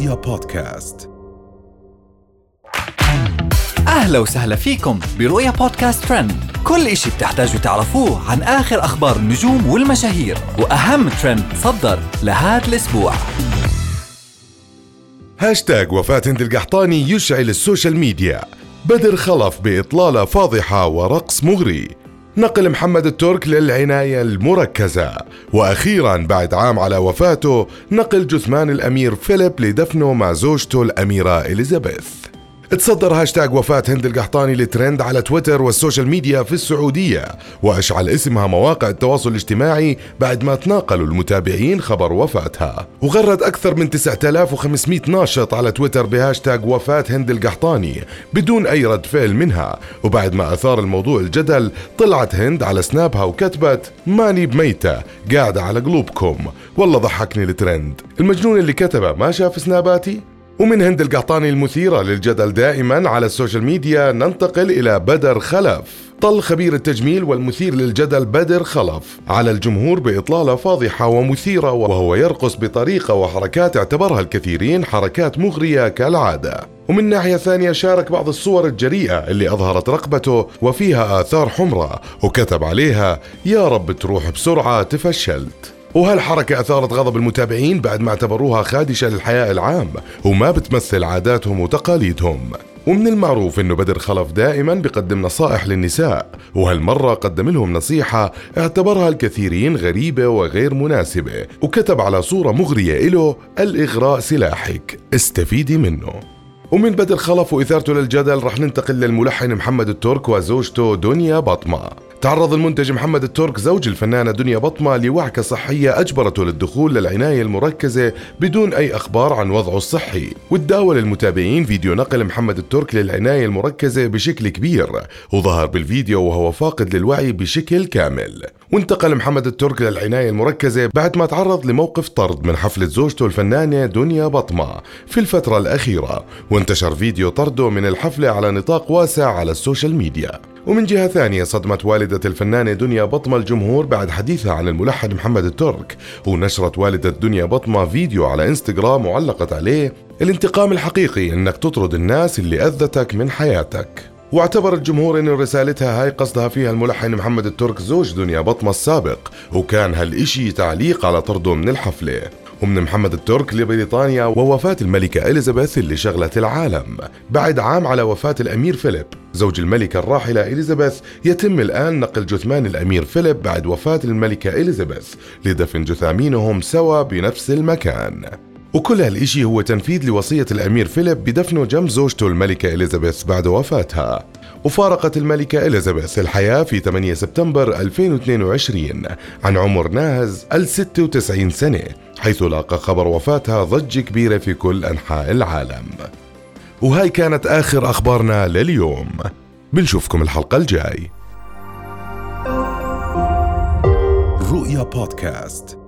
رؤيا بودكاست. أهلا وسهلا فيكم برؤيا بودكاست ترند. كل إشي بتحتاجوا تعرفوه عن آخر أخبار النجوم والمشاهير وأهم ترند صدر لهذا الأسبوع. هاشتاج وفاة هند القحطاني يشعل ال social media. بدر خلف بإطلالة فاضحة ورقص مغري. نقل محمد الترك للعناية المركزة. وأخيرا بعد عام على وفاته نقل جثمان الأمير فيليب لدفنه مع زوجته الأميرة إليزابيث. تصدر هاشتاج وفاة هند القحطاني الترند على تويتر والسوشيال ميديا في السعودية وأشعل اسمها مواقع التواصل الاجتماعي بعد ما تناقلوا المتابعين خبر وفاتها. وغرد أكثر من 9500 ناشط على تويتر بهاشتاج وفاة هند القحطاني بدون أي رد فعل منها. وبعد ما أثار الموضوع الجدل طلعت هند على سنابها وكتبت ماني بميتة قاعدة على قلوبكم. والله ضحكني الترند. المجنون اللي كتبه ما شاف سناباتي؟ ومن هند القحطاني المثيرة للجدل دائما على السوشيال ميديا ننتقل إلى بدر خلف. طل خبير التجميل والمثير للجدل بدر خلف. على الجمهور بإطلالة فاضحة ومثيرة وهو يرقص بطريقة وحركات اعتبرها الكثيرين حركات مغرية كالعادة. ومن ناحية ثانية شارك بعض الصور الجريئة اللي أظهرت رقبته وفيها آثار حمراء وكتب عليها يا رب تروح بسرعة تفشلت. وهالحركة أثارت غضب المتابعين بعد ما اعتبروها خادشة للحياء العام؟ وما بتمثل عاداتهم وتقاليدهم؟ ومن المعروف إنه بدر خلف دائما بقدم نصائح للنساء. وهالمرة قدم لهم نصيحة اعتبرها الكثيرين غريبة وغير مناسبة وكتب على صورة مغرية له الإغراء سلاحك استفيدي منه. ومن بدر خلف وإثارته للجدل رح ننتقل للملحن محمد الترك وزوجته دنيا بطمة. تعرض المنتج محمد الترك زوج الفنانة دنيا بطمة لوعكة صحية أجبرته للدخول للعناية المركزة بدون أي أخبار عن وضعه الصحي. وتداول المتابعين فيديو نقل محمد الترك للعناية المركزة بشكل كبير. وظهر بالفيديو وهو فاقد للوعي بشكل كامل. وانتقل محمد الترك للعناية المركزة بعد ما تعرض لموقف طرد من حفلة زوجته الفنانة دنيا بطمة في الفترة الأخيرة. وانتشر فيديو طرده من الحفلة على نطاق واسع على السوشيال ميديا. ومن جهة ثانية صدمت والدة الفنانة دنيا بطمة الجمهور بعد حديثها عن الملحن محمد الترك ونشرت والدة دنيا بطمة فيديو على إنستغرام وعلقت عليه الانتقام الحقيقي إنك تطرد الناس اللي أذتك من حياتك. واعتبر الجمهور إن رسالتها هاي قصدها فيها الملحن محمد الترك زوج دنيا بطمة السابق وكان هالإشي تعليق على طرده من الحفلة. ومن محمد الترك لبريطانيا ووفاة الملكة إليزابيث اللي شغلت العالم. بعد عام على وفاة الأمير فيليب زوج الملكة الراحلة إليزابيث يتم الآن نقل جثمان الأمير فيليب بعد وفاة الملكة إليزابيث لدفن جثامينهم سوا بنفس المكان. وكل هالإشي هو تنفيذ لوصية الأمير فيليب بدفنه جنب زوجته الملكة إليزابيث بعد وفاتها. وفارقت الملكة إليزابيث الحياة في 8 سبتمبر 2022 عن عمر ناهز ال 96 سنة. حيث لاقى خبر وفاتها ضجة كبيرة في كل أنحاء العالم. وهاي كانت آخر أخبارنا لليوم. بنشوفكم الحلقة الجاي. رؤيا بودكاست.